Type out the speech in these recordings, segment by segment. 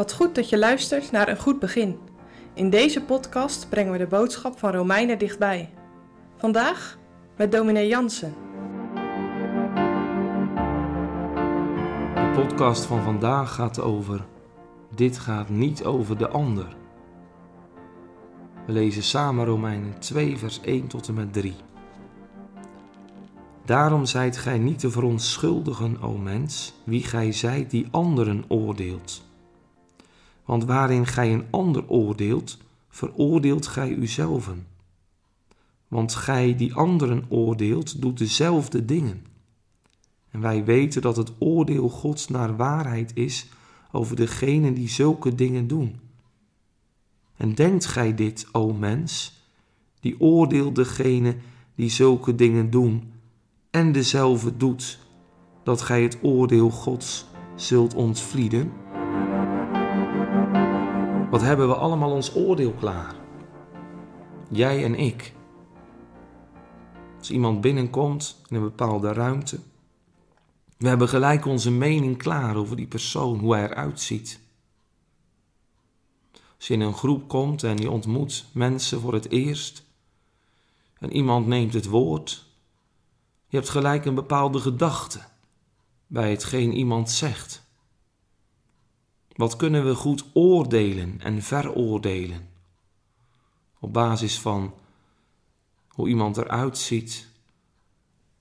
Wat goed dat je luistert naar een goed begin. In deze podcast brengen we de boodschap van Romeinen dichtbij. Vandaag met dominee Jansen. De podcast van vandaag gaat over Dit gaat niet over de ander. We lezen samen Romeinen 2 vers 1 tot en met 3. Daarom zijt gij niet te verontschuldigen, o mens, wie gij zijt die anderen oordeelt. Want waarin gij een ander oordeelt, veroordeelt gij uzelven. Want gij die anderen oordeelt, doet dezelfde dingen. En wij weten dat het oordeel Gods naar waarheid is over degenen die zulke dingen doen. En denkt gij dit, o mens, die oordeelt degene die zulke dingen doen en dezelfde doet, dat gij het oordeel Gods zult ontvlieden? Wat hebben we allemaal ons oordeel klaar? Jij en ik. Als iemand binnenkomt in een bepaalde ruimte, we hebben gelijk onze mening klaar over die persoon, hoe hij eruit ziet. Als je in een groep komt en je ontmoet mensen voor het eerst en iemand neemt het woord, je hebt gelijk een bepaalde gedachte bij hetgeen iemand zegt. Wat kunnen we goed oordelen en veroordelen? Op basis van hoe iemand eruit ziet,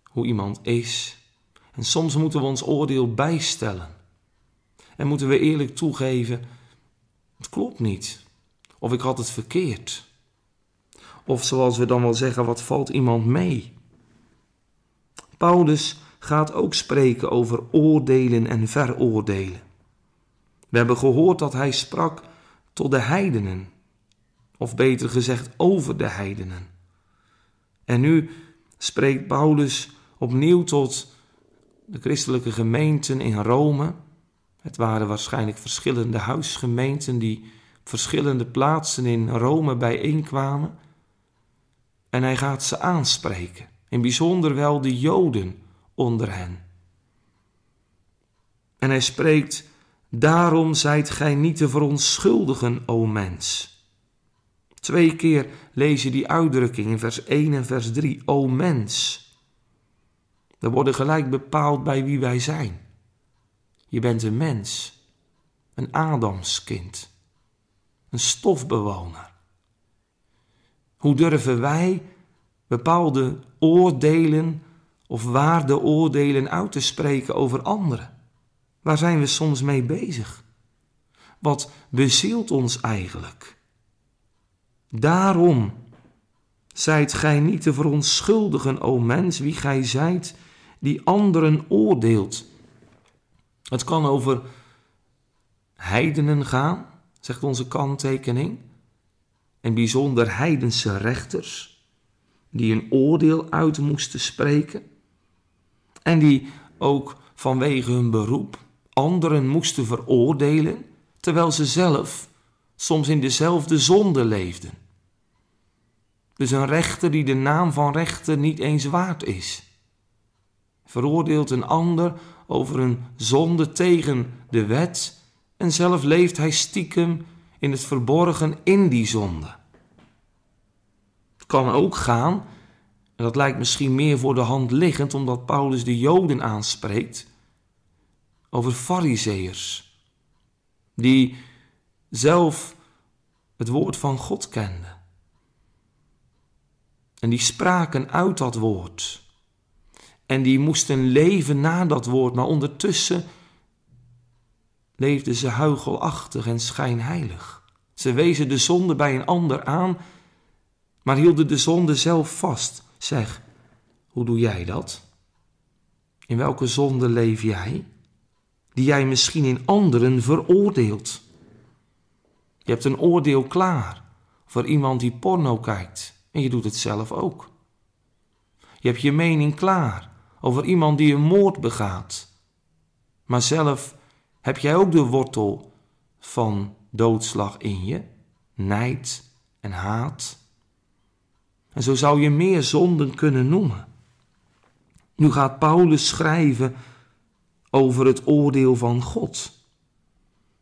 hoe iemand is. En soms moeten we ons oordeel bijstellen. En moeten we eerlijk toegeven, het klopt niet. Of ik had het verkeerd. Of zoals we dan wel zeggen, wat valt iemand mee? Paulus gaat ook spreken over oordelen en veroordelen. We hebben gehoord dat hij sprak tot de heidenen, of beter gezegd over de heidenen. En nu spreekt Paulus opnieuw tot de christelijke gemeenten in Rome. Het waren waarschijnlijk verschillende huisgemeenten die op verschillende plaatsen in Rome bijeenkwamen. En hij gaat ze aanspreken, in bijzonder wel de Joden onder hen. En hij spreekt Daarom zijt gij niet te verontschuldigen, o mens. Twee keer lees je die uitdrukking in vers 1 en vers 3, o mens. We worden gelijk bepaald bij wie wij zijn. Je bent een mens, een Adamskind, een stofbewoner. Hoe durven wij bepaalde oordelen of waardeoordelen uit te spreken over anderen? Waar zijn we soms mee bezig? Wat bezielt ons eigenlijk? Daarom zijt gij niet te verontschuldigen, o mens, wie gij zijt, die anderen oordeelt. Het kan over heidenen gaan, zegt onze kanttekening, en bijzonder heidense rechters, die een oordeel uit moesten spreken, en die ook vanwege hun beroep anderen moesten veroordelen, terwijl ze zelf soms in dezelfde zonde leefden. Dus een rechter die de naam van rechter niet eens waard is. Veroordeelt een ander over een zonde tegen de wet en zelf leeft hij stiekem in het verborgen in die zonde. Het kan ook gaan, en dat lijkt misschien meer voor de hand liggend omdat Paulus de Joden aanspreekt, over fariseërs, die zelf het woord van God kenden. En die spraken uit dat woord. En die moesten leven na dat woord, maar ondertussen leefden ze huigelachtig en schijnheilig. Ze wezen de zonde bij een ander aan, maar hielden de zonde zelf vast. Zeg, hoe doe jij dat? In welke zonde leef jij? Die jij misschien in anderen veroordeelt. Je hebt een oordeel klaar voor iemand die porno kijkt en je doet het zelf ook. Je hebt je mening klaar over iemand die een moord begaat. Maar zelf heb jij ook de wortel van doodslag in je, nijd en haat. En zo zou je meer zonden kunnen noemen. Nu gaat Paulus schrijven over het oordeel van God.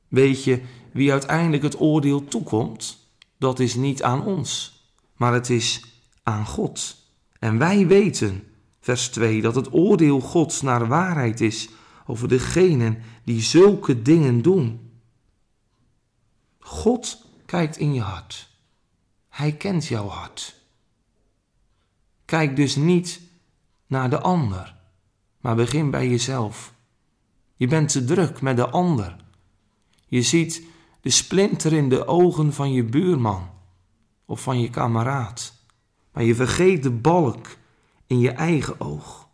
Weet je wie uiteindelijk het oordeel toekomt, dat is niet aan ons, maar het is aan God. En wij weten, vers 2, dat het oordeel Gods naar waarheid is over degenen die zulke dingen doen. God kijkt in je hart. Hij kent jouw hart. Kijk dus niet naar de ander, maar begin bij jezelf. Je bent te druk met de ander. Je ziet de splinter in de ogen van je buurman of van je kameraad, maar je vergeet de balk in je eigen oog.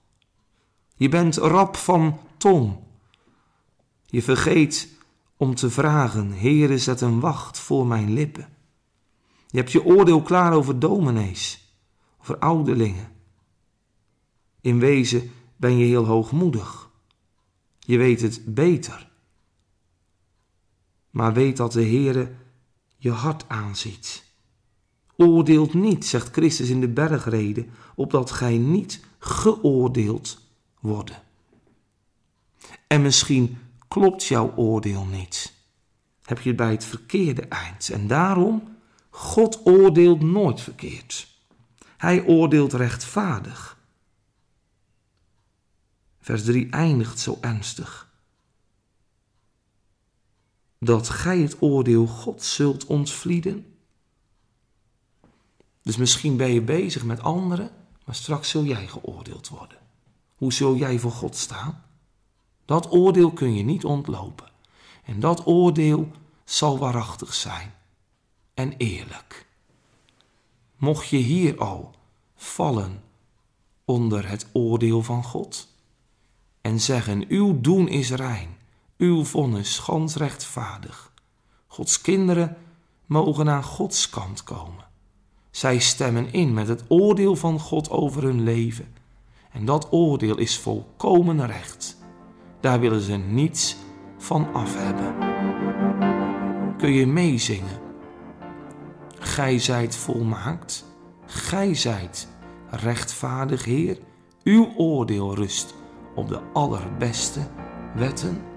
Je bent rap van tong. Je vergeet om te vragen, Heere, zet een wacht voor mijn lippen. Je hebt je oordeel klaar over dominees, over ouderlingen. In wezen ben je heel hoogmoedig. Je weet het beter. Maar weet dat de Heere je hart aanziet. Oordeelt niet, zegt Christus in de bergrede, opdat gij niet geoordeeld worden. En misschien klopt jouw oordeel niet. Heb je het bij het verkeerde eind. En daarom, God oordeelt nooit verkeerd. Hij oordeelt rechtvaardig. Vers 3 eindigt zo ernstig. Dat gij het oordeel God zult ontvlieden. Dus misschien ben je bezig met anderen, maar straks zul jij geoordeeld worden. Hoe zul jij voor God staan? Dat oordeel kun je niet ontlopen. En dat oordeel zal waarachtig zijn en eerlijk. Mocht je hier al vallen onder het oordeel van God en zeggen: Uw doen is rein, uw vonnis gans rechtvaardig. Gods kinderen mogen aan Gods kant komen. Zij stemmen in met het oordeel van God over hun leven. En dat oordeel is volkomen recht. Daar willen ze niets van af hebben. Kun je meezingen? Gij zijt volmaakt, gij zijt rechtvaardig Heer, uw oordeel rust op de allerbeste wetten